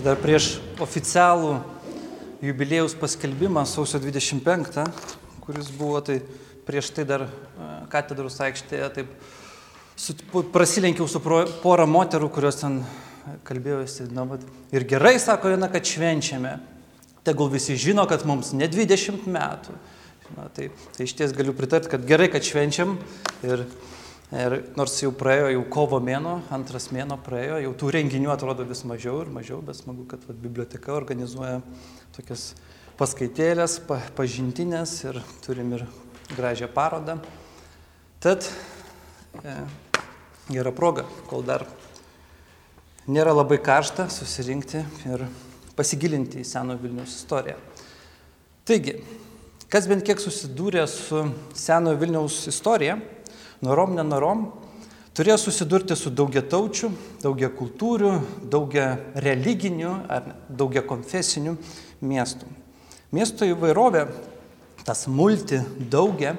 Čia dar prieš oficialų jubiliejus paskelbimą sausio 25, kuris buvo tai prieš tai dar e, katedros aikštėje, taip su, prasilenkiau su pora moterų, kurios ten kalbėjosi, na, vat, ir gerai sako viena, kad švenčiame. Tegul visi žino, kad mums ne 20 metų. Na, tai, tai iš ties galiu pritarti, kad gerai, kad švenčiam ir, ir nors jau praėjo jau kovo mėno, antras mėno praėjo, jau tų renginių atrodo vis mažiau ir mažiau, bet smagu, kad vat, biblioteka organizuoja tokias paskaitėlės, pa, pažintinės ir turim ir gražią parodą. Tad e, gera proga, kol dar nėra labai karšta, susirinkti ir pasigilinti į seno Vilnius istoriją. Taigi, Kas bent kiek susidūrė su senojo Vilniaus istorija, norom nenorom, turėjo susidurti su daugia taučių, daugia religinių ar daugia konfesinių miestų. Miesto įvairovė, tas multi daugia,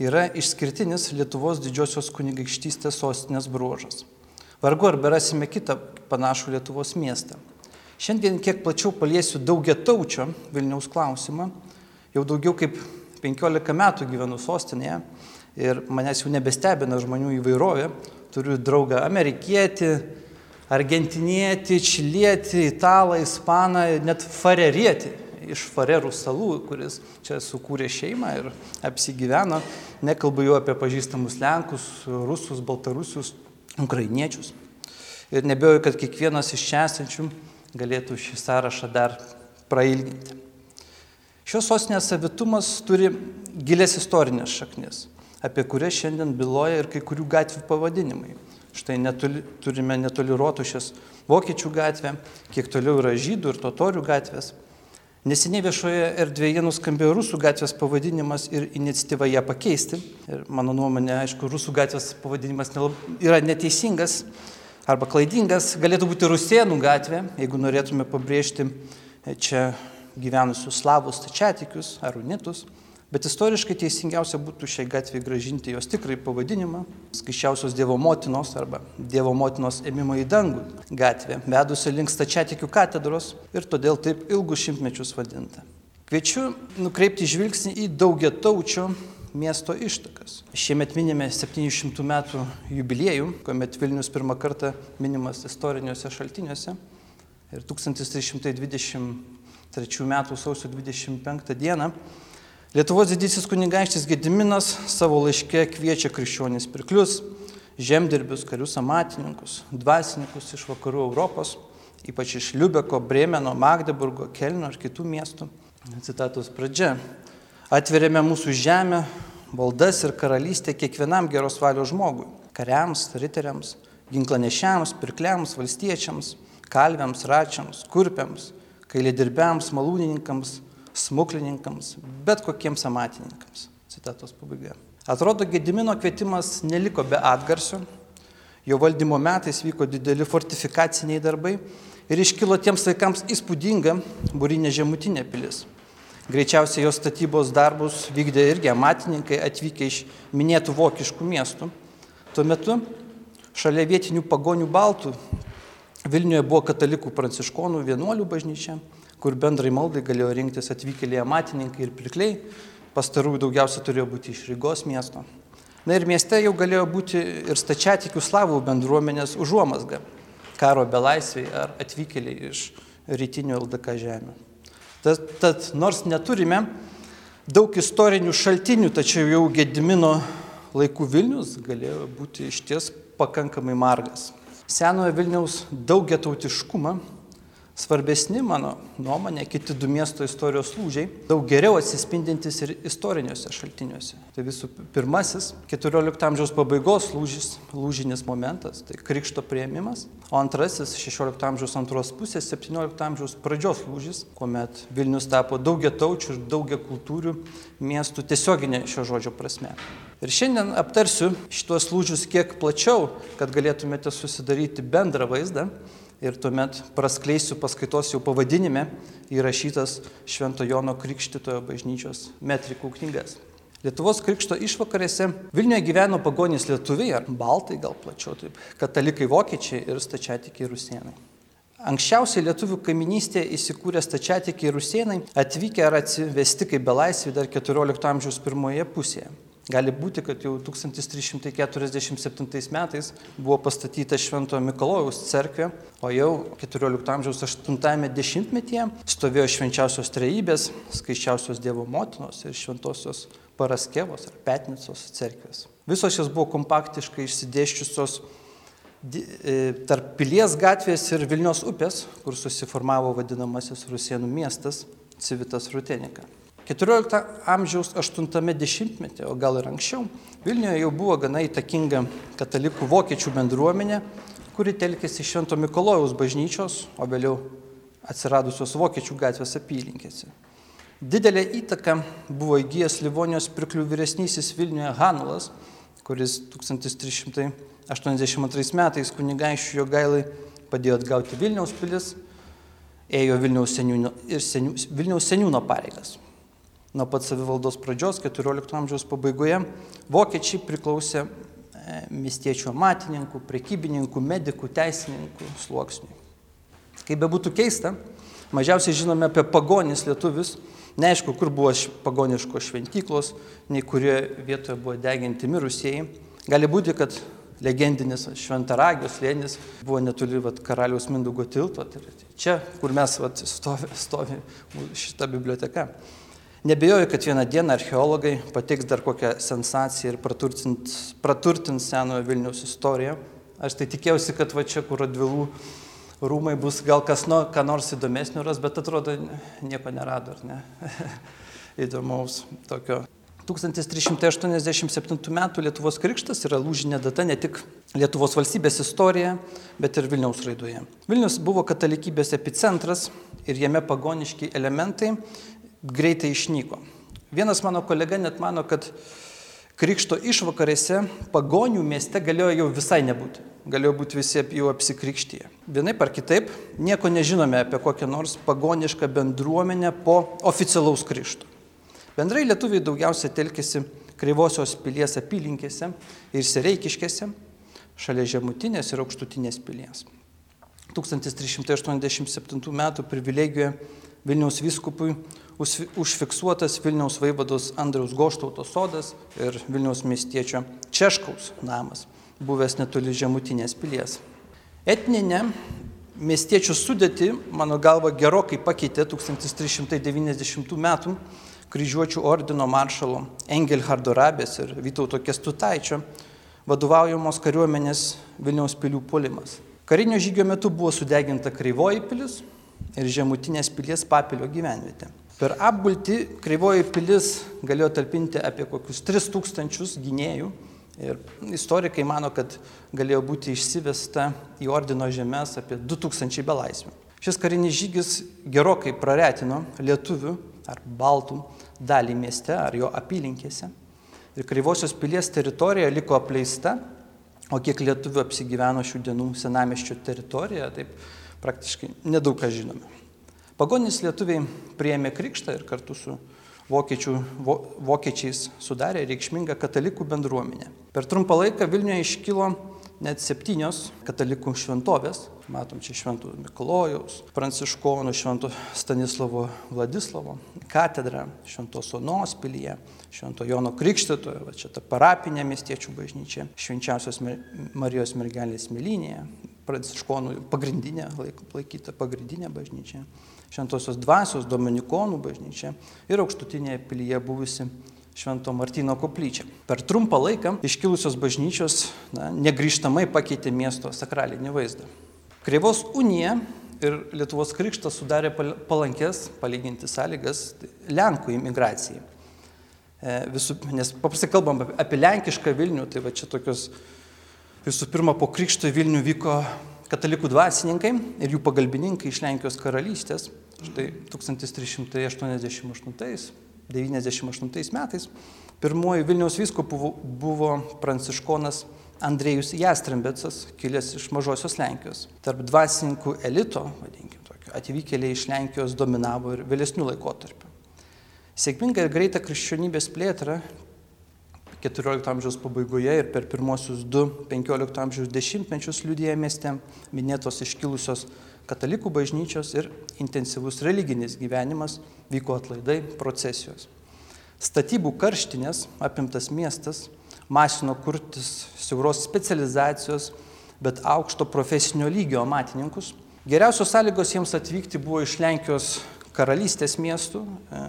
yra išskirtinis Lietuvos didžiosios kunigaikštystės sostinės bruožas. Vargu ar berasime kitą panašų Lietuvos miestą. Šiandien kiek plačiau paliesiu daugia taučio Vilniaus klausimą Jau daugiau kaip 15 metų gyvenu sostinėje ir manęs jau nebestebina žmonių įvairovė. Turiu draugą amerikietį, argentinietį, čilietį, italą, ispaną, net farerietį iš Farerų salų, kuris čia sukūrė šeimą ir apsigyveno. Nekalbu jau apie pažįstamus Lenkus, Rusus, Baltarusius, Ukrainiečius. Ir nebejoju, kad kiekvienas iš čia esančių galėtų šį sąrašą dar prailginti. Šios sostinės savitumas turi gilės istorinės šaknis, apie kurias šiandien byloja ir kai kurių gatvių pavadinimai. Štai netoli, turime netoli Rotušės Vokiečių gatvę, kiek toliau yra Žydų ir Totorių gatvės. Neseniai viešoje erdvėje nuskambėjo Rusų gatvės pavadinimas ir iniciatyva ją pakeisti. Ir mano nuomonė, aišku, Rusų gatvės pavadinimas yra neteisingas arba klaidingas. Galėtų būti Rusėnų gatvė, jeigu norėtume pabrėžti čia gyvenusius slavus tačiatikius ar unitus, bet istoriškai teisingiausia būtų šiai gatvėje gražinti jos tikrai pavadinimą - skaičiausios Dievo motinos arba Dievo motinos ėmimo į dangų gatvė, vedusi link stačiatikių katedros ir todėl taip ilgus šimtmečius vadinta. Kviečiu nukreipti žvilgsnį į daugia taučio miesto ištakas. Šiemet minime 700 metų jubiliejų, kuomet Vilnius pirmą kartą minimas istoriniuose šaltiniuose. Ir 1320 3 metų sausio 25 dieną Lietuvos didysis kunigaikštis Gediminas savo laiške kviečia krikščionis pirklius, žemdirbius, karius amatininkus, dvasininkus iš vakarų Europos, ypač iš Liubeko, Bremeno, Magdeburgo, Kelno ir kitų miestų. Citatos pradžia. Atverėme mūsų žemę, valdas ir karalystę kiekvienam geros valios žmogui - kariams, riteriams, ginklanešiams, pirkliams, valstiečiams, kalviams, račiams, kurpiams, kailėdirbiams, malūnininkams, smuklininkams, bet kokiems amatininkams. Citatos pabaiga. Atrodo, Gedimino kvietimas neliko be atgarsio. Jo valdymo metais vyko dideli fortifikaciniai darbai ir iškilo tiems laikams įspūdinga būrinė žemutinė pilis. Greičiausiai jos statybos darbus vykdė irgi amatininkai atvykę iš minėtų vokiškų miestų. Tuo metu šalia vietinių pagonių baltų Vilniuje buvo katalikų pranciškonų vienuolių bažnyčia, kur bendrai maldai galėjo rinktis atvykėliai amatininkai ir pirkliai, pastarųjų daugiausia turėjo būti iš Rygos miesto. Na ir mieste jau galėjo būti ir stačiatikių slavų bendruomenės užuomasga - karo belaisviai ar atvykėliai iš rytinių LDK žemė. Tad, tad nors neturime daug istorinių šaltinių, tačiau jau Gedimino laikų Vilnius galėjo būti iš ties pakankamai margas senojo Vilniaus daugiatautiškumą, svarbesni mano nuomonė kiti du miesto istorijos lūžiai, daug geriau atsispindintis ir istoriniuose šaltiniuose. Tai visų pirmasis XIV amžiaus pabaigos lūžis, lūžinis momentas, tai krikšto prieimimas, o antrasis XVI amžiaus antros pusės, XVII amžiaus pradžios lūžis, kuomet Vilnius tapo daugia taučių ir daugia kultūrių miestų tiesioginė šio žodžio prasme. Ir šiandien aptarsiu šitos lūžius kiek plačiau, kad galėtumėte susidaryti bendrą vaizdą ir tuomet praskleisiu paskaitos jau pavadinime įrašytas Švento Jono Krikštitojo bažnyčios metrikų knygas. Lietuvos krikšto išvakarėse Vilniuje gyveno pagonys lietuviai, ar baltai gal plačiau taip, katalikai vokiečiai ir stačiatikiai rusienai. Anksčiausiai lietuvių kaiminystėje įsikūrę stačiatikiai rusienai atvykę ar atsivesti kaip belaisviai dar 14 amžiaus pirmoje pusėje. Gali būti, kad jau 1347 metais buvo pastatyta Šventojo Mikalojaus cerkvė, o jau 14 amžiaus 8 dešimtmetyje stovėjo švenčiausios trejybės, skaičiausios Dievo motinos ir šventosios Paraskevos ar Petnicos cerkvės. Visos jos buvo kompaktiškai išsidėščiusios e, tarp Pilies gatvės ir Vilnios upės, kur susiformavo vadinamasis Rusienų miestas Civitas Rutenika. 14 amžiaus 80-metyje, o gal ir anksčiau, Vilniuje jau buvo gana įtakinga katalikų vokiečių bendruomenė, kuri telkėsi Švento Mikolojaus bažnyčios, o vėliau atsiradusios vokiečių gatvės apylinkėse. Didelė įtaka buvo įgyjęs Livonijos pirklių vyresnysis Vilniuje Hanulas, kuris 1382 metais kunigaišių jo gailai padėjo atgauti Vilniaus pilis, ėjo Vilniaus seniūno, seniū, Vilniaus seniūno pareigas nuo pat savivaldos pradžios, 14 amžiaus pabaigoje, vokiečiai priklausė e, miestiečių amatininkų, prekybininkų, medikų, teisininkų sluoksniui. Kaip bebūtų keista, mažiausiai žinome apie pagonis lietuvius, neaišku, kur buvo pagoniškos šventyklos, nei kurioje vietoje buvo deginti mirusieji. Gali būti, kad legendinis šventaragios lėnis buvo netoli vat, karaliaus Mindugo tilto. Tai čia, kur mes vat, stovi, stovi šita biblioteka. Nebejoju, kad vieną dieną archeologai pateiks dar kokią sensaciją ir praturtins, praturtins senojo Vilniaus istoriją. Aš tai tikėjausi, kad va čia, kur atvilų rūmai bus gal kas no, ką nors įdomesnio ras, bet atrodo nieko nerado, ar ne? Įdomaus tokio. 1387 m. Lietuvos krikštas yra lūžinė data ne tik Lietuvos valstybės istorijoje, bet ir Vilniaus raidoje. Vilnius buvo katalikybės epicentras ir jame pagoniški elementai greitai išnyko. Vienas mano kolega net mano, kad krikšto išvakarėse pagonių mieste galėjo jau visai nebūti. Galėjo būti visi jau apsikrikštyje. Vienaip ar kitaip, nieko nežinome apie kokią nors pagonišką bendruomenę po oficialaus krikšto. Bendrai lietuviai daugiausia telkėsi Kreivosios pilies apylinkėse ir Sereikiškėse, šalia žemutinės ir aukštutinės pilies. 1387 m. privilegijoje Vilniaus vyskupui užfiksuotas Vilniaus vaivados Andriaus Goštauto sodas ir Vilniaus miestiečio Češkaus namas, buvęs netoli žemutinės pilies. Etninė miestiečių sudėti, mano galva, gerokai pakeitė 1390 m. kryžiuočių ordino maršalo Engelhardo Rabės ir Vytauto Kestutaičio vadovaujamos kariuomenės Vilniaus pilių puolimas. Karinio žygio metu buvo sudeginta Kreivoji pilis ir Žemutinės pilies papilio gyvenvietė. Per apgulti kreivoji pilis galėjo talpinti apie kokius 3000 gynėjų ir istorikai mano, kad galėjo būti išsivesta į ordino žemės apie 2000 belaisvių. Šis karinis žygis gerokai praretino lietuvių ar baltų dalį mieste ar jo apylinkėse. Ir Kreivosios pilies teritorija liko apleista, o kiek lietuvių apsigyveno šių dienų senameščio teritorijoje, taip praktiškai nedaug ką žinome. Pagonys lietuviai prieėmė krikštą ir kartu su vokiečių, vo, vokiečiais sudarė reikšmingą katalikų bendruomenę. Per trumpą laiką Vilniuje iškilo net septynios katalikų šventovės. Matom čia Šventų Mikalojaus, Pranciškonų, Švento Stanislavo Vladislavo, katedra, Šventos Onos pilyje, Švento Jono Krikštitoje, va čia ta parapinė miestiečių bažnyčia, Švenčiausios Marijos mergelės Milinėje, Pranciškonų pagrindinė, laikyta pagrindinė bažnyčia. Šventosios dvasios Dominikonų bažnyčia ir aukštutinėje pilyje buvusi Švento Martino koplyčia. Per trumpą laiką iškilusios bažnyčios na, negryžtamai pakeitė miesto sakralinį vaizdą. Kreivos unija ir Lietuvos krikštas sudarė palankės, palyginti sąlygas Lenkų imigracijai. E, visų, nes paprastai kalbam apie lenkišką Vilnių, tai va čia tokios visų pirma po krikšto Vilnių vyko katalikų dvasininkai ir jų pagalbininkai iš Lenkijos karalystės, štai 1388-98 metais, pirmoji Vilniaus vyskupų buvo pranciškonas Andrėjus Jastrembecas, kilęs iš mažosios Lenkijos. Tarp dvasininkų elito, vadinkim tokio, atvykėliai iš Lenkijos dominavo ir vėlesnių laikotarpių. Sėkminga ir greita krikščionybės plėtra XIV amžiaus pabaigoje ir per pirmosius du XV amžiaus dešimtmečius liudėja mieste minėtos iškilusios katalikų bažnyčios ir intensyvus religinis gyvenimas, vyko atlaidai, procesijos. Statybų karštinės apimtas miestas masino kurtis siauros specializacijos, bet aukšto profesinio lygio amatininkus. Geriausios sąlygos jiems atvykti buvo iš Lenkijos karalystės miestų e,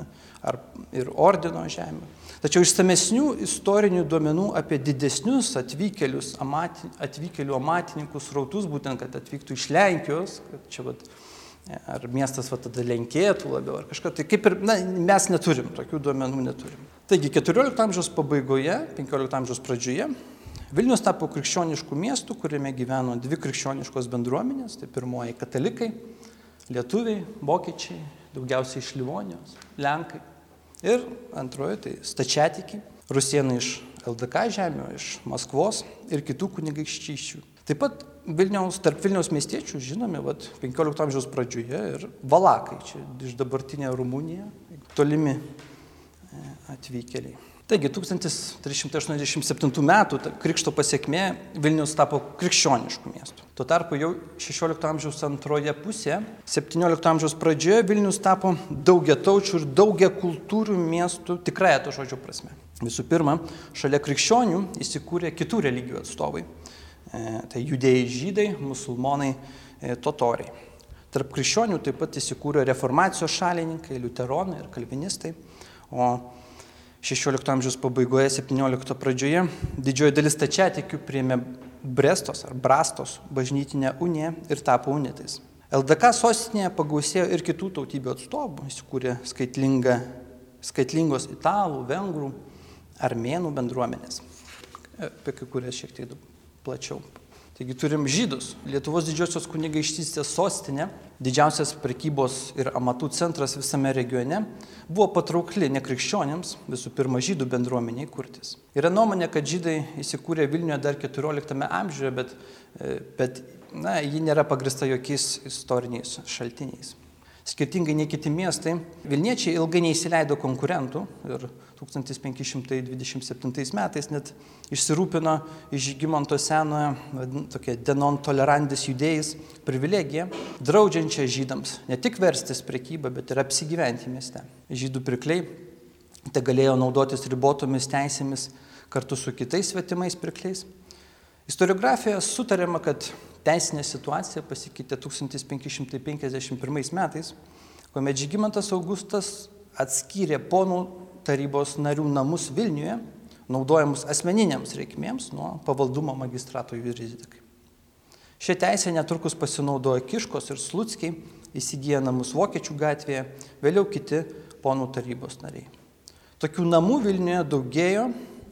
ar ir ordino žemė. Tačiau išsamesnių istorinių duomenų apie didesnius atvykėlius, amati, atvykėlių amatininkus rautus, būtent kad atvyktų iš Lenkijos, kad čia vat, ar miestas va tada lenkėtų labiau, ar kažką, tai kaip ir na, mes neturim, tokių duomenų neturim. Taigi 14 amžiaus pabaigoje, 15 amžiaus pradžioje Vilnius tapo krikščioniškų miestų, kuriame gyveno dvi krikščioniškos bendruomenės, tai pirmoji katalikai, lietuviai, vokiečiai, daugiausiai iš Livonijos, lenkai. Ir antroji tai stačiatikiai, rusienai iš LDK žemio, iš Maskvos ir kitų kunigaikščių. Taip pat Vilniaus, tarp Vilniaus miestiečių žinomi vat, 15 amžiaus pradžioje ir Valakai, čia iš dabartinė Rumunija, tolimi e, atvykėliai. Taigi 1387 metų krikšto pasiekmė Vilnius tapo krikščioniškų miestų. Tuo tarpu jau 16 amžiaus antroje pusėje, 17 amžiaus pradžioje Vilnius tapo daugiataučių ir daugiakultūrių miestų tikrąją to žodžio prasme. Visų pirma, šalia krikščionių įsikūrė kitų religijų atstovai. E, tai judėjai žydai, musulmonai, e, totoriai. Tarp krikščionių taip pat įsikūrė reformacijos šalininkai, liuteronai ir kalvinistai. O 16 amžiaus pabaigoje, 17 pradžioje didžioji dalis tačiatikių priėmė Brestos ar Brastos bažnytinę uniją ir tapo unitais. LDK sostinėje pagausėjo ir kitų tautybių atstovų, įsikūrė skaitlingos italų, vengrų, armėnų bendruomenės, apie kai kurias šiek tiek plačiau Taigi turim žydus. Lietuvos didžiosios kunigaikštystės sostinė, didžiausias prekybos ir amatų centras visame regione, buvo patraukli nekrikščionėms, visų pirma žydų bendruomeniai kurtis. Yra nuomonė, kad žydai įsikūrė Vilniuje dar 14 amžiuje, bet, e, bet na, ji nėra pagrista jokiais istoriniais šaltiniais. Skirtingai nei kiti miestai, Vilniečiai ilgai neįsileido konkurentų ir 1527 metais net išsirūpino iš Žygimonto senojo tokia denon tolerandis judėjais privilegiją, draudžiančią žydams ne tik verstis prekybą, bet ir apsigyventi mieste. Žydų pirkliai te galėjo naudotis ribotomis teisėmis kartu su kitais svetimais pirkliais. Istoriografijoje sutarėma, kad teisinė situacija pasikeitė 1551 metais, kuomet Žygimantas Augustas atskyrė ponų tarybos narių namus Vilniuje, naudojamus asmeniniams reikmėms nuo pavaldumo magistrato juridikai. Šią teisę netrukus pasinaudojo Kiškos ir Slutskiai, įsigiję namus Vokiečių gatvėje, vėliau kiti ponų tarybos nariai. Tokių namų Vilniuje daugėjo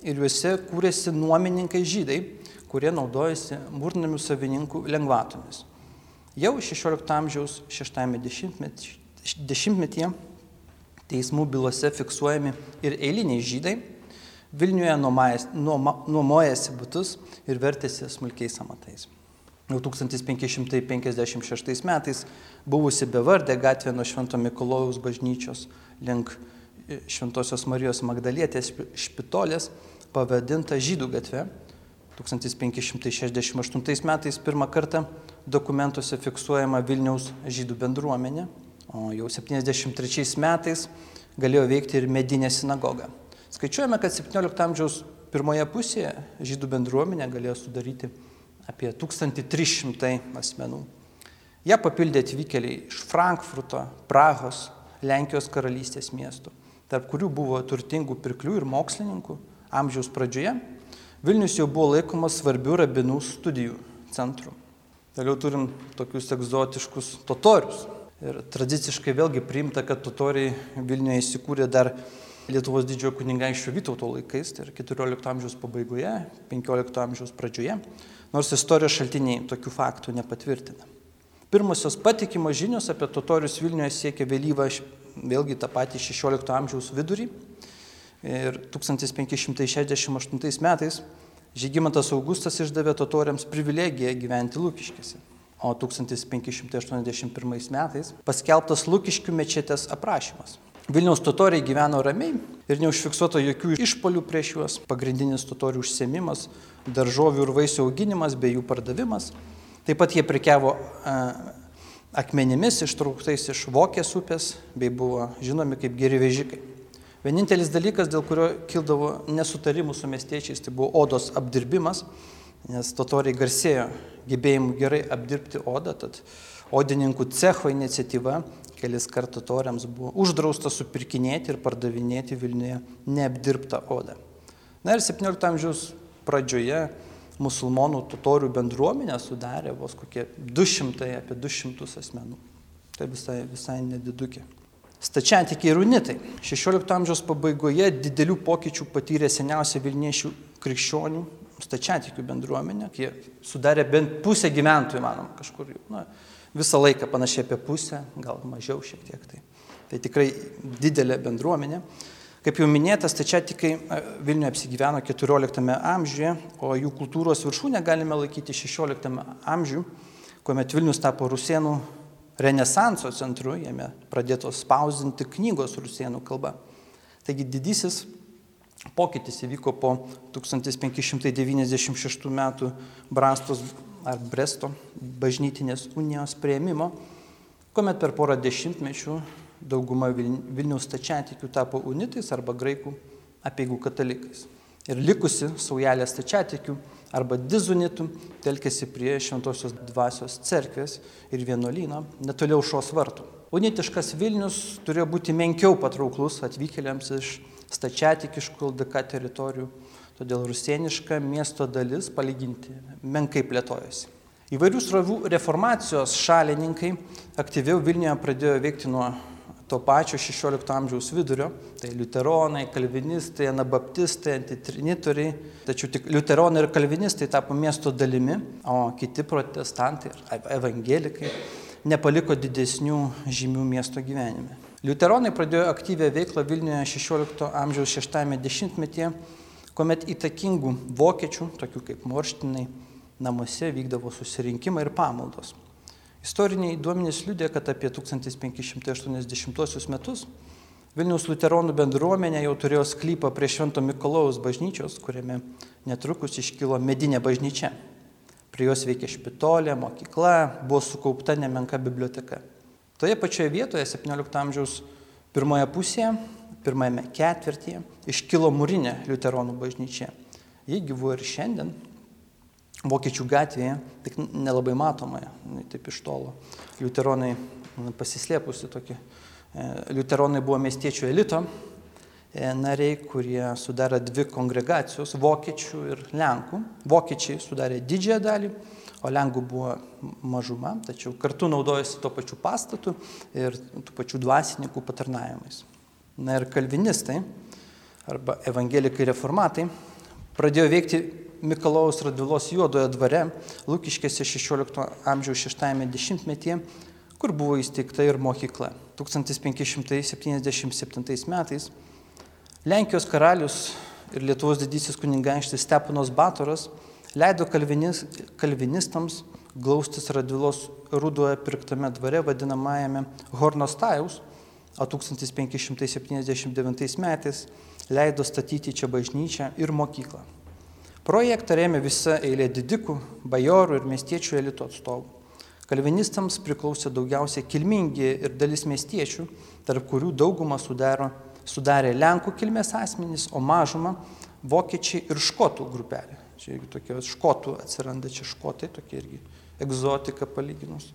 ir juose kūrėsi nuomininkai žydai, kurie naudojasi mūrnamių savininkų lengvatomis. Jau 16 amžiaus 60-metyje teismų bylose fiksuojami ir eiliniai žydai, Vilniuje nuomojasi būtus ir vertėsi smulkiais amatais. Jau 1556 metais buvusi bevardė gatvė nuo Švento Mikolojaus bažnyčios link Šventosios Marijos Magdalietės špitolės pavadinta Žydų gatve 1568 metais pirmą kartą dokumentuose fiksuojama Vilniaus žydų bendruomenė, o jau 73 metais galėjo veikti ir medinė sinagoga. Skaičiuojame, kad 17 amžiaus pirmoje pusėje žydų bendruomenė galėjo sudaryti apie 1300 asmenų. Ją papildė atvykėliai iš Frankfurto, Prahos, Lenkijos karalystės miestų, tarp kurių buvo turtingų pirklių ir mokslininkų amžiaus pradžioje Vilnius jau buvo laikomas svarbių rabinų studijų centru. Toliau turim tokius egzotiškus totorius. Ir tradiciškai vėlgi priimta, kad totoriai Vilniuje įsikūrė dar Lietuvos didžiojo kunigaikščio Vytauto laikais, tai yra 14 amžiaus pabaigoje, 15 amžiaus pradžioje, nors istorijos šaltiniai tokių faktų nepatvirtina. Pirmosios patikimos žinios apie totorius Vilniuje siekia vėlyvą, vėlgi tą patį 16 amžiaus vidurį, Ir 1568 metais Žygimantas Augustas išdavė totoriams privilegiją gyventi Lūkiškėse. O 1581 metais paskelbtas Lūkiškių mečetės aprašymas. Vilniaus totoriai gyveno ramiai ir neužfiksuota jokių išpolių prieš juos. Pagrindinis totorių užsiemimas - daržovių ir vaisių auginimas bei jų pardavimas. Taip pat jie prekiavo akmenimis ištrauktais iš Vokės upės, bei buvo žinomi kaip geri vežikai. Vienintelis dalykas, dėl kurio kildavo nesutarimų su miestiečiais, tai buvo odos apdirbimas, nes totoriai garsėjo gebėjimu gerai apdirbti odą, tad odininkų cecho iniciatyva kelis kartų totoriams buvo uždrausta supirkinėti ir pardavinėti Vilniuje neapdirbtą odą. Na ir 17 amžiaus pradžioje musulmonų totorių bendruomenę sudarė vos kokie 200, apie 200 asmenų. Tai visai, visai nedidukė. Stačiatikiai ir unitai. 16 amžiaus pabaigoje didelių pokyčių patyrė seniausia Vilniečių krikščionių stačiatikių bendruomenė, jie sudarė bent pusę gyventojų, manom, kažkur. Na, visą laiką panašiai apie pusę, gal mažiau šiek tiek. Tai, tai tikrai didelė bendruomenė. Kaip jau minėtas, stačiatikai Vilniuje apsigyveno 14 amžiuje, o jų kultūros viršūnę galime laikyti 16 amžiuje, kuomet Vilnius tapo rusėnų renesanso centru, jame pradėtos spausdinti knygos rusėnų kalba. Taigi didysis pokytis įvyko po 1596 metų Brastos ar Bresto bažnytinės unijos prieimimo, kuomet per porą dešimtmečių dauguma Vilniaus stačiatikių tapo unitais arba graikų apieigų katalikais. Ir likusi saujelė stačiatikių arba dizunitų telkėsi prie šventosios dvasios cerkvės ir vienuolyno netoliau šios vartų. Unitiškas Vilnius turėjo būti menkiau patrauklus atvykėliams iš stačiatikiškų LDK teritorijų, todėl rusieniška miesto dalis palyginti menkai plėtojosi. Įvairių srovų reformacijos šalininkai aktyviau Vilniuje pradėjo veikti nuo to pačio 16 amžiaus vidurio, tai liuteronai, kalvinistai, anabaptistai, antitrinitoriai, tačiau tik liuteronai ir kalvinistai tapo miesto dalimi, o kiti protestantai ir evangelikai nepaliko didesnių žymių miesto gyvenime. Liuteronai pradėjo aktyvę veiklą Vilniuje 16 amžiaus 60-metyje, kuomet įtakingų vokiečių, tokių kaip morštinai, namuose vykdavo susirinkimai ir pamaldos. Istoriniai duomenys liūdė, kad apie 1580 metus Vilniaus luteronų bendruomenė jau turėjo sklypą prie Švento Mikolaus bažnyčios, kuriame netrukus iškilo medinė bažnyčia. Prie jos veikė špitolė, mokykla, buvo sukaupta nemenka biblioteka. Toje pačioje vietoje 17 amžiaus pirmoje pusėje, pirmajame ketvirtyje, iškilo mūrinė liuteronų bažnyčia. Jie gyvuoja ir šiandien, Vokiečių gatvėje, tik nelabai matomoje, taip iš tolo. Liuteronai pasislėpusi tokie. Liuteronai buvo miestiečių elito e, nariai, kurie sudarė dvi kongregacijos - vokiečių ir lenkų. Vokiečiai sudarė didžiąją dalį, o lenkų buvo mažuma, tačiau kartu naudojasi to pačiu pastatu ir tų pačių dvasininkų patarnavimais. Na ir kalvinistai arba evangelikai reformatai pradėjo veikti Mikalaus Radvilos juodoje dvare, Lukiškėse 16 amžiaus 6-metyje, kur buvo įsteigta ir mokykla. 1577 metais Lenkijos karalius ir Lietuvos didysis kunigaikštis Stepanos Batoras leido kalvinis, kalvinistams glaustis Radvilos rudoje pirktame dvare vadinamajame Hornostajaus, o 1579 metais leido statyti čia bažnyčią ir mokyklą. Projektą rėmė visa eilė didikų, bajorų ir miestiečių elito atstovų. Kalvinistams priklausė daugiausiai kilmingi ir dalis miestiečių, tarp kurių daugumą sudaro, sudarė Lenkų kilmės asmenys, o mažumą vokiečiai ir škotų grupelė. Čia irgi tokie škotų atsiranda čia škotai, tokie irgi egzotika palyginus.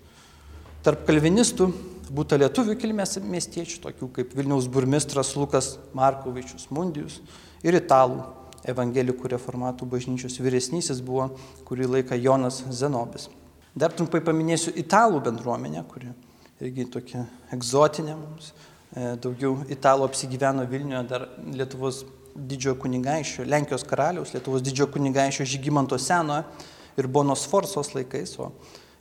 Tarp kalvinistų būtų lietuvių kilmės miestiečių, tokių kaip Vilniaus burmistras Lukas Markovičius Mundijus ir italų evangelikų reformatų bažnyčios vyresnysis buvo kurį laiką Jonas Zenobis. Dar trumpai paminėsiu italų bendruomenę, kuri irgi tokia egzotinė mums. E, daugiau italų apsigyveno Vilniuje dar Lietuvos didžiojo kunigaiščio, Lenkijos karaliaus, Lietuvos didžiojo kunigaiščio Žygimanto Senojo ir Bonos Forsos laikais, o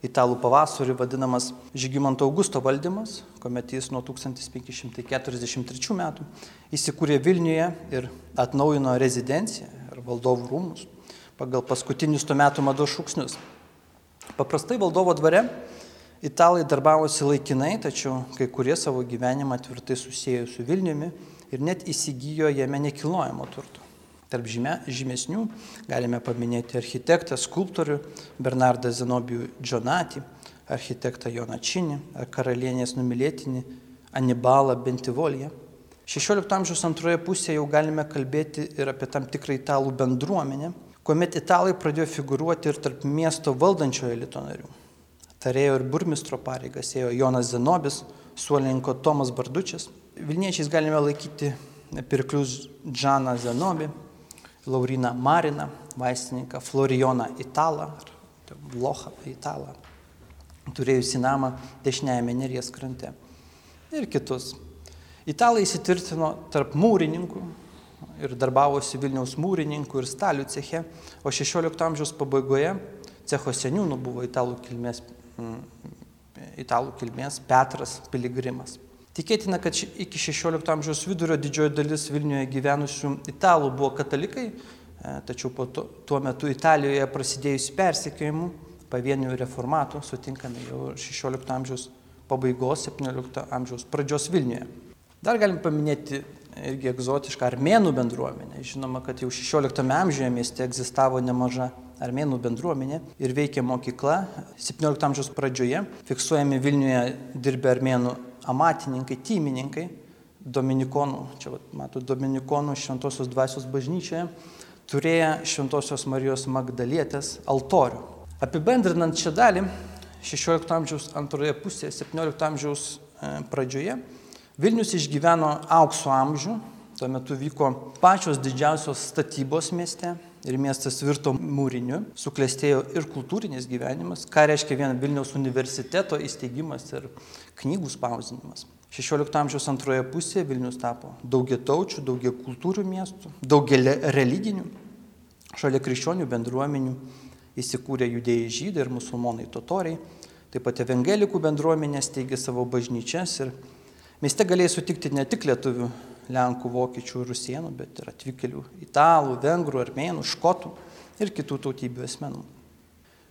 italų pavasarį vadinamas Žygimanto Augusto valdymas, kuomet jis nuo 1543 metų įsikūrė Vilniuje ir atnaujino rezidenciją ir valdovų rūmus pagal paskutinius tuo metu mados šūksnius. Paprastai valdovo dvare italai darbavosi laikinai, tačiau kai kurie savo gyvenimą tvirtai susijęjo su Vilniumi ir net įsigijo jame nekilnojamo turto. Tarp žymė, žymesnių galime paminėti architektą, skulptorių Bernardą Zenobijų Džonatį, architektą Joną Činį ar karalienės numylėtinį Anibalą Bentivolį. 16 amžiaus antroje pusėje jau galime kalbėti ir apie tam tikrą italų bendruomenę, kuomet italai pradėjo figuruoti ir tarp miesto valdančiojo elito narių. Tarėjo ir burmistro pareigas ėjo Jonas Zenobis, suolinko Tomas Bardučias. Vilniečiais galime laikyti pirklius Džaną Zenobį, Lauriną Mariną, vaistininką Florijoną Italą, ar Blochą Italą, turėjusi namą dešiniajame Neries krante. Ir kitus. Italai įsitvirtino tarp mūrininkų ir darbavosi Vilniaus mūrininkų ir stalių ceche, o 16 amžiaus pabaigoje cecho seniūnų buvo italų kilmės, italų kilmės Petras Piligrimas. Tikėtina, kad iki 16 amžiaus vidurio didžioji dalis Vilniuje gyvenusių italų buvo katalikai, e, tačiau po to, tuo metu Italijoje prasidėjus persikėjimu pavienių reformatų sutinkame jau 16 amžiaus pabaigos, 17 amžiaus pradžios Vilniuje. Dar galim paminėti irgi egzotišką armėnų bendruomenę. Žinoma, kad jau 16 amžiuje mieste egzistavo nemaža armėnų bendruomenė ir veikė mokykla. 17 amžiaus pradžioje fiksuojami Vilniuje dirbę armėnų amatininkai, tymininkai, dominikonų, čia matot, dominikonų šventosios dvasios bažnyčioje, turėjo šventosios Marijos Magdalietės altorių. Apibendrinant šią dalį, 16 amžiaus antroje pusėje, 17 amžiaus e, pradžioje, Vilnius išgyveno aukso amžių, tuo metu vyko pačios didžiausios statybos mieste ir miestas virto mūriniu, suklestėjo ir kultūrinis gyvenimas, ką reiškia vien Vilniaus universiteto įsteigimas ir knygų spausdinimas. 16 amžiaus antroje pusėje Vilnius tapo daugia taučių, daugia kultūrių miestų, daugia religinių. Šalia krikščionių bendruomenių įsikūrė judėjai žydai ir musulmonai totoriai, taip pat evangelikų bendruomenės teigė savo bažnyčias ir mieste galėjai sutikti ne tik lietuvių, lenkų, vokiečių rusienų, bet ir atvykėlių italų, vengrų, armėnų, škotų ir kitų tautybių asmenų.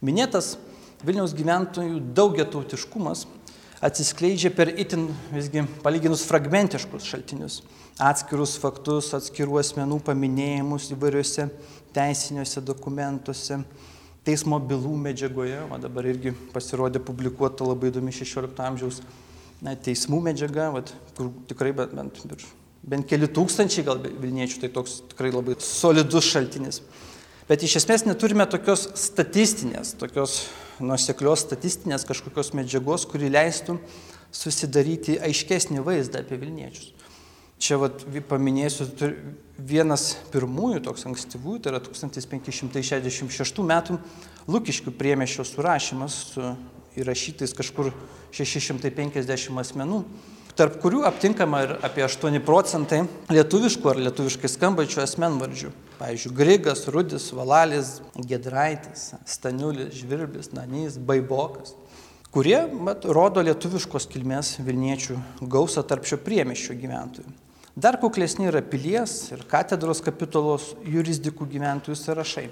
Minėtas Vilniaus gyventojų daugia tautiškumas atsiskleidžia per itin visgi palyginus fragmentiškus šaltinius, atskirus faktus, atskirų asmenų paminėjimus įvairiuose teisiniuose dokumentuose, teismo bylų medžiagoje, o dabar irgi pasirodė publikuota labai įdomi 16 amžiaus na, teismų medžiaga, vat, kur tikrai bent, bent, bent keli tūkstančiai gal Vilniečių, tai toks tikrai labai solidus šaltinis. Bet iš esmės neturime tokios statistinės, tokios nuoseklios statistinės kažkokios medžiagos, kuri leistų susidaryti aiškesnį vaizdą apie Vilniečius. Čia vat, paminėsiu vienas pirmųjų, toks ankstyvųjų, tai yra 1566 metų Lukiškių priemešio surašymas su įrašytais kažkur 650 asmenų, tarp kurių aptinkama ir apie 8 procentai lietuviškų ar lietuviškai skambačių asmenvardžių. Pavyzdžiui, Grigas, Rudis, Valalis, Gedraitis, Staniulis, Žvirblis, Nanys, Baibokas, kurie mat, rodo lietuviškos kilmės Vilniečių gausą tarp šio priemeščio gyventojų. Dar kuklesni yra pilies ir katedros kapitulos jurisdikų gyventojų sąrašai.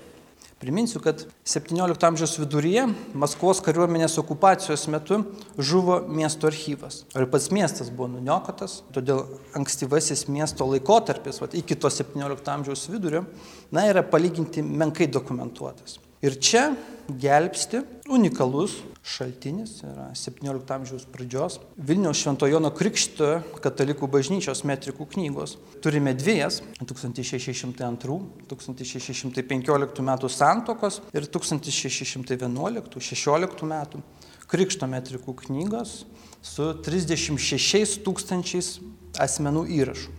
Priminsiu, kad 17 amžiaus viduryje Maskvos kariuomenės okupacijos metu žuvo miesto archyvas. Ir pats miestas buvo nuniokotas, todėl ankstyvasis miesto laikotarpis, vat, iki to 17 amžiaus vidurio, na, yra palyginti menkai dokumentuotas. Ir čia gelbsti unikalus šaltinis, yra 17 amžiaus pradžios, Vilniaus Šventojono Krikšto katalikų bažnyčios metrikų knygos. Turime dviejas - 1602-1615 metų santokos ir 1611-16 metų Krikšto metrikų knygos su 36 tūkstančiais asmenų įrašų.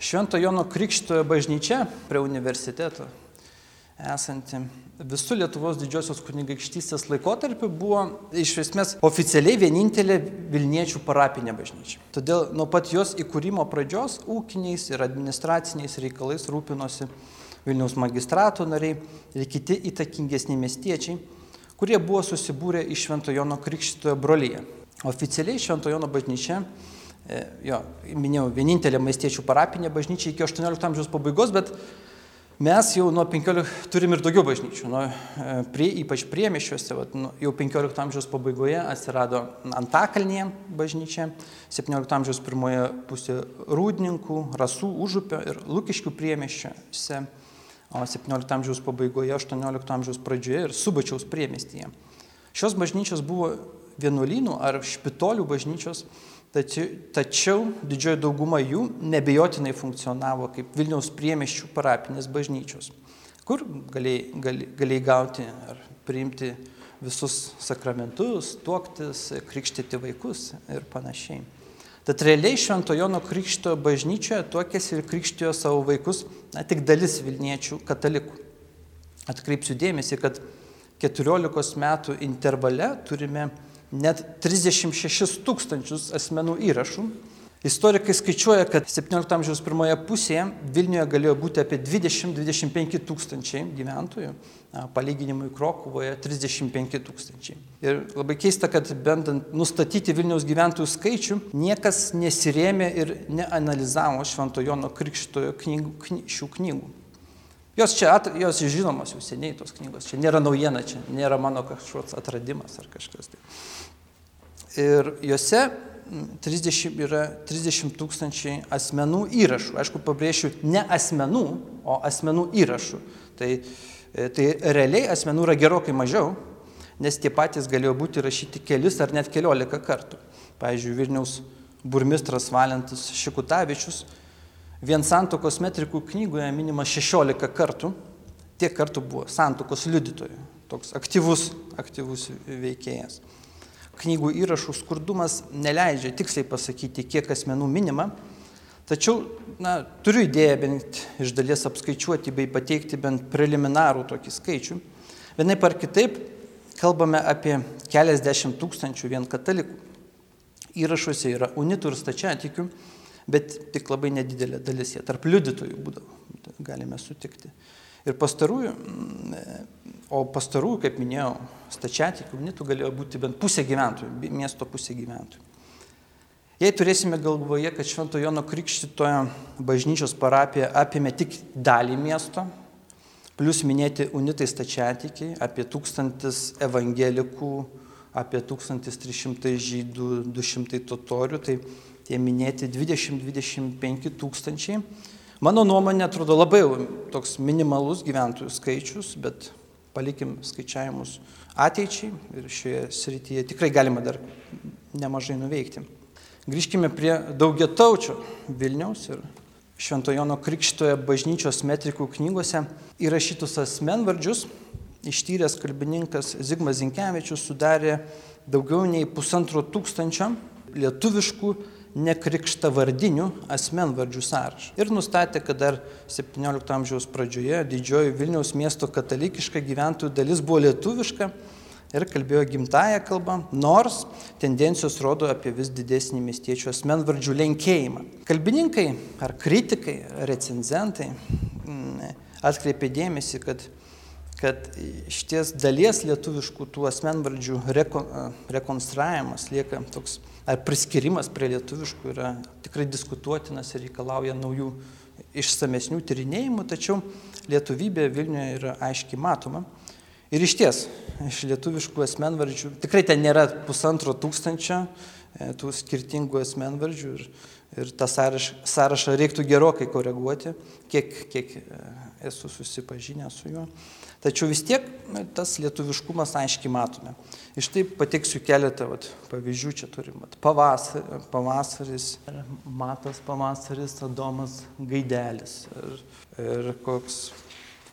Švento Jono Krikštojo bažnyčia prie universiteto esanti visų Lietuvos didžiosios kunigaikštystės laikotarpiu buvo iš esmės oficialiai vienintelė Vilniečių parapinė bažnyčia. Todėl nuo pat jos įkūrimo pradžios ūkiniais ir administraciniais reikalais rūpinosi Vilniaus magistrato nariai ir kiti įtakingesni miestiečiai, kurie buvo susibūrę į Šventojono Krikščitojo brolyje. Oficialiai Šventojono bažnyčia e, jo, minėjau, vienintelė maistiečių parapinė bažnyčia iki 18 amžiaus pabaigos, bet Mes jau nuo 15 turim ir daugiau bažnyčių, nuo, e, prie, ypač priemišiuose, vat, nu, jau 15 amžiaus pabaigoje atsirado Antakalnėje bažnyčia, 17 amžiaus pirmoje pusėje Rūdininkų, Rasų, Užupio ir Lukiškių priemišiuose, o 17 amžiaus pabaigoje, 18 amžiaus pradžioje ir Subačiaus priemestyje. Šios bažnyčios buvo vienuolynų ar špitolių bažnyčios, tačiau, tačiau didžioji dauguma jų nebejotinai funkcionavo kaip Vilniaus priemeščių parapinės bažnyčios, kur galėjai, galėjai, galėjai gauti ar priimti visus sakramentus, tuoktis, krikštyti vaikus ir panašiai. Tad realiai Šventojono Krikšto bažnyčioje tuokėsi ir krikštijo savo vaikus na, tik dalis Vilniečių katalikų. Atkreipsiu dėmesį, kad 14 metų intervale turime net 36 tūkstančius asmenų įrašų. Istorikai skaičiuoja, kad 17 amžiaus pirmoje pusėje Vilniuje galėjo būti apie 20-25 tūkstančiai gyventojų, palyginimui Krokuvoje 35 tūkstančiai. Ir labai keista, kad bendant nustatyti Vilniaus gyventojų skaičių, niekas nesirėmė ir neanalizavo Šventojono Krikštojo knygų, kny, šių knygų. Jos čia, at, jos žinomos jau seniai tos knygos, čia nėra naujiena, čia nėra mano kažkoks atradimas ar kažkas. Tai. Ir juose 30, yra 30 tūkstančiai asmenų įrašų. Aišku, pabrėšiu, ne asmenų, o asmenų įrašų. Tai, e, tai realiai asmenų yra gerokai mažiau, nes tie patys galėjo būti rašyti kelis ar net keliolika kartų. Pavyzdžiui, Vilniaus burmistras Valentas Šikutavičius Vien santokos metrikų knygoje minima 16 kartų, tiek kartų buvo santokos liudytojų, toks aktyvus, aktyvus veikėjas. Knygų įrašų skurdumas neleidžia tiksliai pasakyti, kiek asmenų minima, tačiau na, turiu idėją bent iš dalies apskaičiuoti bei pateikti bent preliminarų tokį skaičių. Vienaip ar kitaip kalbame apie keliasdešimt tūkstančių vien katalikų. Įrašuose yra unitų ir stačiatikių bet tik labai nedidelė dalis jie tarp liudytojų būdavo, galime sutikti. Ir pastarųjų, o pastarųjų, kaip minėjau, stačiatikių unitų galėjo būti bent pusė gyventojų, miesto pusė gyventojų. Jei turėsime galvoje, kad Švento Jono Krikštitojo bažnyčios parapija apėmė tik dalį miesto, plus minėti unitai stačiatikiai, apie tūkstantis evangelikų, apie 1300 žydų, 200 totorių, tai tie minėti 20-25 tūkstančiai. Mano nuomonė atrodo labai toks minimalus gyventojų skaičius, bet palikim skaičiavimus ateičiai ir šioje srityje tikrai galima dar nemažai nuveikti. Grįžkime prie daugiataučio Vilniaus ir Šventojono Krikštoje bažnyčios metrikų knygose įrašytus asmenvardžius ištyręs kalbininkas Zigmas Zinkevičius sudarė daugiau nei pusantro tūkstančio lietuviškų nekrikštavardinių asmenvardžių sąrašą. Ir nustatė, kad dar 17 amžiaus pradžioje didžioji Vilniaus miesto katalikiška gyventojų dalis buvo lietuviška ir kalbėjo gimtają kalbą, nors tendencijos rodo apie vis didesnį miestiečių asmenvardžių lenkėjimą. Kalbininkai ar kritikai, recenzentai mm, atkreipė dėmesį, kad kad šties dalies lietuviškų tų asmenvardžių reko, rekonstravimas lieka toks, ar priskirimas prie lietuviškų yra tikrai diskutuotinas ir reikalauja naujų išsamesnių tyrinėjimų, tačiau lietuvybė Vilniuje yra aiškiai matoma. Ir iš ties, iš lietuviškų asmenvardžių, tikrai ten nėra pusantro tūkstančio e, tų skirtingų asmenvardžių ir, ir tą sąrašą, sąrašą reiktų gerokai koreguoti, kiek, kiek e, esu susipažinęs su juo. Tačiau vis tiek tas lietuviškumas aiškiai matome. Iš tai pateiksiu keletą vat, pavyzdžių, čia turim vat, pavasar, pavasaris, matas pavasaris, Adomas Gaidelis ir, ir koks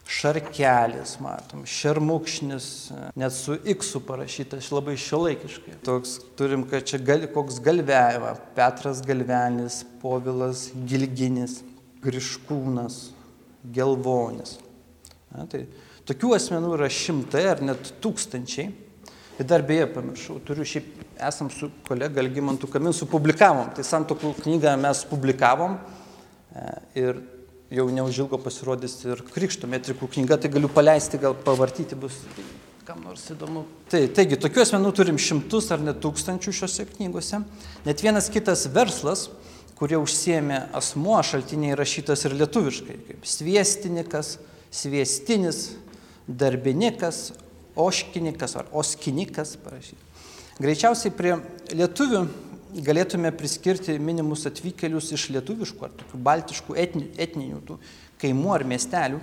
šarkelis, matom, šermukšnis, net su X parašytas labai šiuolaikiškai. Toks turim, kad čia gal, koks galvėjava, Petras Galvenis, Povilas Gilginis, Griškūnas, Gelvonis. Na, tai Tokių asmenų yra šimtai ar net tūkstančiai. Ir dar beje, pamiršau, turiu šiaip, esam su kolega Algymantu Kaminsu publikavom. Tai santokų knygą mes publikavom e, ir jau neužilgo pasirodys ir Krikšto metrikų knyga, tai galiu paleisti, gal pavartyti bus kam nors įdomu. Tai, taigi, tokių asmenų turim šimtus ar net tūkstančių šiuose knygose. Net vienas kitas verslas, kurie užsiemė asmuo, šaltiniai rašytas ir lietuviškai, kaip sviestinikas, sviestinis, darbinikas, oškinikas ar oskinikas parašyti. Greičiausiai prie lietuvių galėtume priskirti minimus atvykėlius iš lietuviškų ar tokių baltiškų etni, etninių tų kaimų ar miestelių.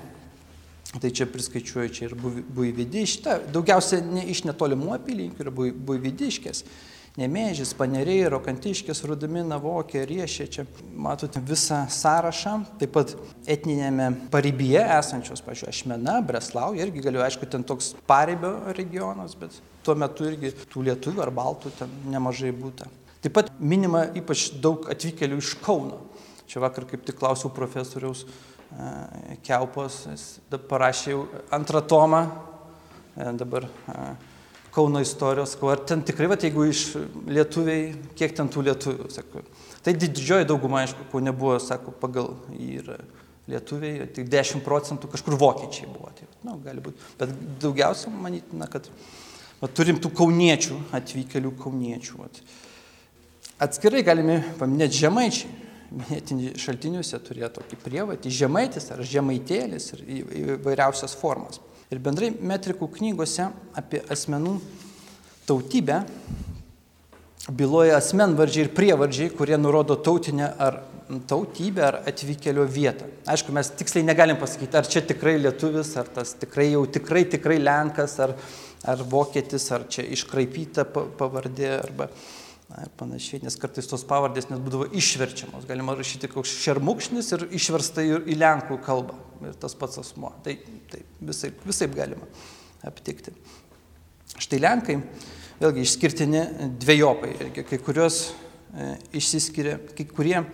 Tai čia priskaičiuoju čia ir buividištą, daugiausia ne, iš netolimų apylinkių yra buividiškės. Nemėžys, paneriai, rokantiškės, rudamina, vokė, riešė, čia matote visą sąrašą. Taip pat etninėme paribyje esančios, pažiūrėjau, Ašmena, Breslau, irgi galiu, aišku, ten toks paribio regionas, bet tuo metu irgi tų lietuvių ar baltų ten nemažai būta. Taip pat minima ypač daug atvykėlių iš Kauno. Čia vakar kaip tik klausiau profesoriaus e, Keupos, jis parašė antrą tomą, e, dabar e, Kauno istorijos, ar ten tikrai, va, jeigu iš lietuviai, kiek ten tų lietuvių, sako. Tai didžioji dauguma, aišku, ko nebuvo, sako, pagal ir lietuviai, tik 10 procentų kažkur vokiečiai buvo. Tai, nu, gali būti. Bet daugiausia, manytina, kad va, turim tų kauniečių, atvykėlių kauniečių. Va. Atskirai galime paminėti žemaičiai. Minėtini šaltiniuose turėjo tokį prievatį, žemaitis ar žemaitėlis ir įvairiausias formas. Ir bendrai metrikų knygose apie asmenų tautybę byloja asmenvardžiai ir prievardžiai, kurie nurodo tautinę ar tautybę ar atvykėlio vietą. Aišku, mes tiksliai negalim pasakyti, ar čia tikrai lietuvis, ar tas tikrai jau tikrai, tikrai lenkas, ar, ar vokietis, ar čia iškraipyta pavardė, arba na, ir panašiai, nes kartais tos pavardės net būdavo išverčiamos. Galima rašyti koks šermukšnis ir išversta į, lenkų kalbą. Ir tas pats asmo. Tai, tai visai, visai galima aptikti. Štai lenkai, vėlgi išskirtini dviejopai. Kai kurios e, išsiskiria, kai kurie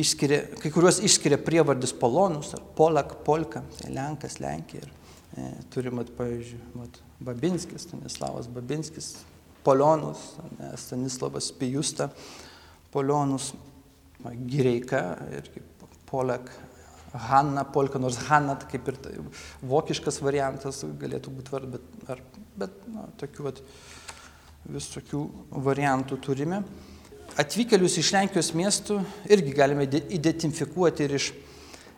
išskiria, kai kuriuos išskiria prievardis polonus ar polak, polka, tai lenkas, lenkija. Ir, e, turim, at, pavyzdžiui, mat, Babinskis, Stanislavas Babinskis, Polionus, Stanislavas Pijusta, Polionus, Gireika ir Polek, Hanna, Polka, nors Hanna tai kaip ir tai, vokiškas variantas galėtų būti vard, bet, ar, bet na, tokių vat, visokių variantų turime. Atvykėlius iš Lenkijos miestų irgi galime identifikuoti ir iš,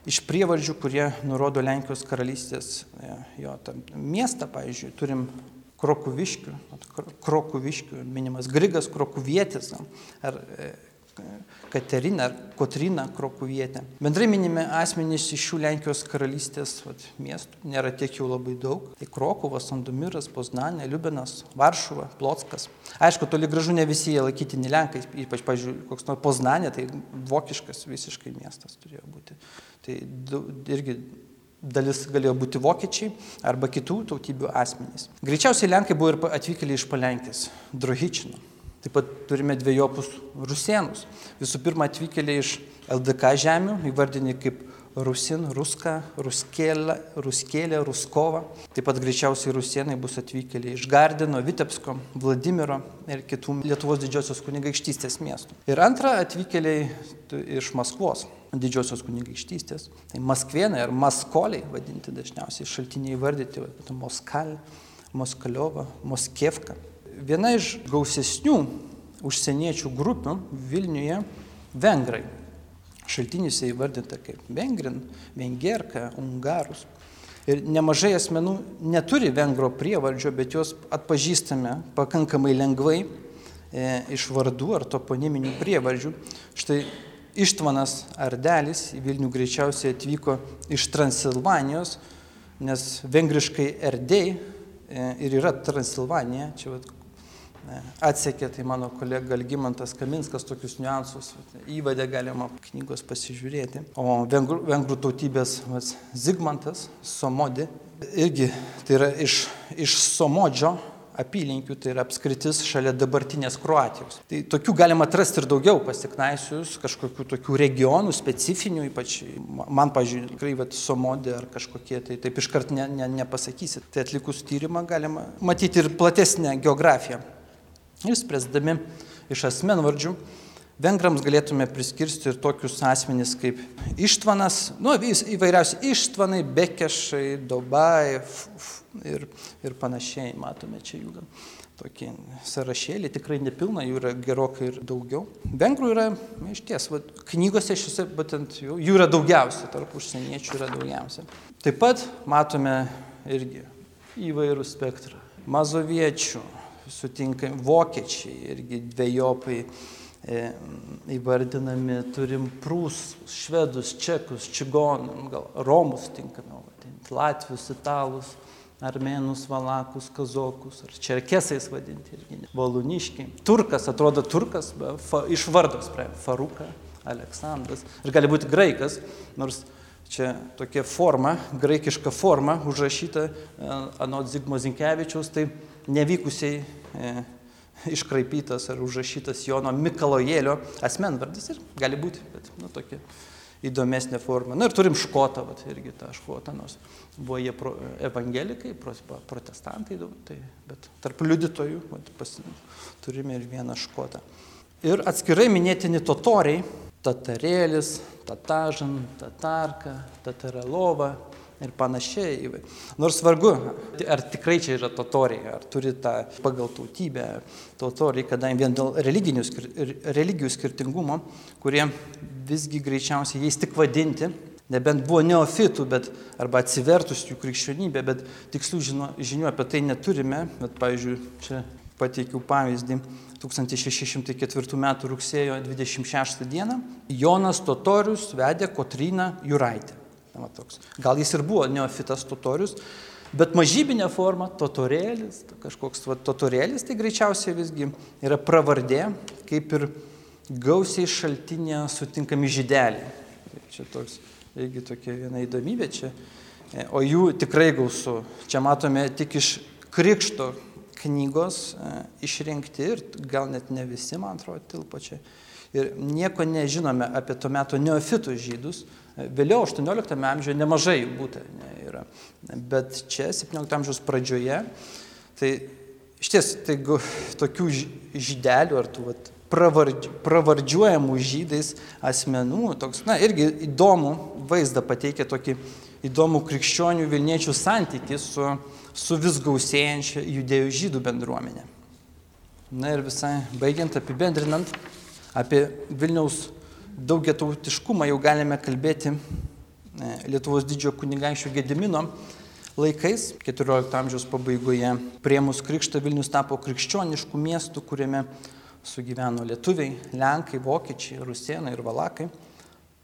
iš prievardžių, kurie nurodo Lenkijos karalystės jo miestą, pavyzdžiui, turim Krokuviškių, Krokuviškių minimas Grigas Krokuvietis ar e, Katerina ar Kotrina Krokuvietė. Bendrai minimi asmenys iš šių Lenkijos karalystės vat, miestų, nėra tiek jau labai daug. Tai Krokuvas, Sandomiras, Poznanė, Liubinas, Varšuva, Plotskas. Aišku, toli gražu ne visi jie laikytini Lenkai, ypač, pažiūrėjau, koks nors Poznanė, tai vokiškas visiškai miestas turėjo būti. Tai irgi dalis galėjo būti vokiečiai arba kitų tautybių asmenys. Greičiausiai Lenkai buvo ir atvykėliai iš Palenkės, Drohičino. Taip pat turime dviejopus rusienus. Visų pirma, atvykėliai iš LDK žemių, įvardini kaip Rusin, Ruska, Ruskėlė, Ruskėlė, Ruskova. Taip pat greičiausiai rusienai bus atvykėliai iš Gardino, Vitebsko, Vladimiro ir kitų Lietuvos didžiosios kunigaikštystės miestų. Ir antra, atvykėliai iš Maskvos didžiosios kunigaikštystės. Tai Maskvienai ar Maskoliai vadinti dažniausiai šaltiniai vardyti, Moskal, Moskaliova, Moskevka. Viena iš gausesnių užsieniečių grupių Vilniuje vengrai. Šaltiniuose įvardyta kaip vengrin, vengerka, ungarus. Ir nemažai asmenų neturi vengro prievardžio, bet juos atpažįstame pakankamai lengvai e, iš vardų ar toponiminių prievardžių. Štai Ištvanas Ardelis į Vilnių greičiausiai atvyko iš Transilvanijos, nes vengriškai Erdei e, ir yra Transilvanija, čia vat, atsekė tai mano kolega Algymantas Kaminskas tokius niuansus, įvadę galima knygos pasižiūrėti. O vengrų, vengrų tautybės vat, Zigmantas Somodi irgi tai yra iš, iš Somodžio apylinkių, tai yra apskritis šalia dabartinės Kroatijos. Tai tokių galima atrasti ir daugiau pasiknaisius, kažkokių tokių regionų specifinių, ypač man, pažiūrėjau, tikrai vat, somodė ar kažkokie, tai taip iškart ne, ne, nepasakysit. Tai atlikus tyrimą galima matyti ir platesnę geografiją. Ir spręsdami iš asmenvardžių, vengrams galėtume priskirsti ir tokius asmenys kaip Ištvanas, nu, įvairiausi Ištvanai, Bekešai, Dobai, ir, ir panašiai. Matome čia jų tokį sąrašėlį, tikrai nepilna, jų yra gerokai ir daugiau. Vengrų yra, iš ties, va, knygose šiuose, būtent jų, jų yra daugiausia, tarp užsieniečių yra daugiausia. Taip pat matome irgi įvairių spektrą. Mazoviečių, sutinkami vokiečiai, irgi dviejopai e, įvardinami, turim prūs, švedus, čekus, čigonus, gal romus tinkamiau vadinti, latvius, italus, armėnus, valakus, kazokus, ar čerkesais vadinti irgi, valuniškiai. Turkas, atrodo turkas, fa, iš vardos, Faruka, Aleksandras, ir gali būti graikas, nors čia tokia forma, graikiška forma užrašyta e, anot Zigmo Zinkevičiaus, tai nevykusiai e, iškraipytas ar užrašytas Jono Mikalojėlio asmenvardis ir gali būti, bet nu, tokia įdomesnė forma. Na ir turim škotą, vat, irgi tą škotą, nors buvo jie pro, evangelikai, pro, protestantai, tai, bet tarp liudytojų vat, pas, turime ir vieną škotą. Ir atskirai minėtini totoriai, tatarėlis, tatažan, tatarka, tatarelova, ir panašiai. Nors vargu, ar tikrai čia yra totoriai, ar turi tą pagal tautybę totoriai, kadangi vien dėl religijų skirtingumo, kurie visgi greičiausiai jais tik vadinti, nebent buvo neofitų, bet arba atsivertusių krikščionybė, bet tikslių žino, žinių apie tai neturime. Bet, pavyzdžiui, čia pateikiau pavyzdį. 1604 m. rugsėjo 26 d. Jonas Totorius vedė Kotryną Juraitę. Va, toks. Gal jis ir buvo neofitas totorius, bet mažybinė forma, totorėlis, kažkoks va, totorėlis, tai greičiausiai visgi yra pravardė, kaip ir gausiai šaltinė sutinkami žydeliai. Tai čia toks, irgi tokia viena įdomybė čia. E, o jų tikrai gausu. Čia matome tik iš krikšto knygos e, išrinkti ir gal net ne visi, man atrodo, tilpo čia. Ir nieko nežinome apie to meto neofitų žydus, Vėliau 18 amžiuje nemažai būtų ne, yra, bet čia 17 amžiaus pradžioje, tai iš ties tai, tokių žydelių ar tų vat, pravardži, pravardžiuojamų žydais asmenų, toks, na, irgi įdomų vaizdą pateikia tokį įdomų krikščionių Vilniečių santykių su, su vis gausėjančia judėjų žydų bendruomenė. Na ir visai baigiant, apibendrinant apie Vilniaus daugiatautiškumą jau galime kalbėti e, Lietuvos didžiojo kunigaikščio Gedimino laikais, 14 amžiaus pabaigoje, priemus krikštą Vilnius tapo krikščioniškų miestų, kuriame sugyveno lietuviai, lenkai, vokiečiai, rusėnai ir valakai.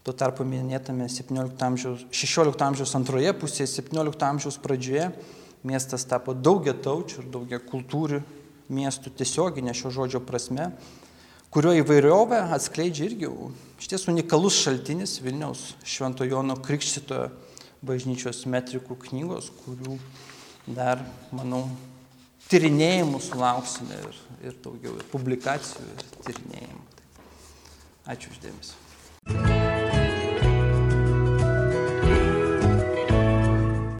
Tuo tarpu minėtame 17 amžiaus, 16 amžiaus antroje pusėje, 17 amžiaus pradžioje miestas tapo daugia taučių ir daugia kultūrių miestų tiesioginė šio žodžio prasme, kurio įvairovę atskleidžia irgi iš ties unikalus šaltinis Vilniaus Švento Jono Krikštitojo bažnyčios metrikų knygos, kurių dar, manau, tyrinėjimų sulauksime ir, ir daugiau, ir publikacijų, ir tyrinėjimų. Tai ačiū uždėmesi.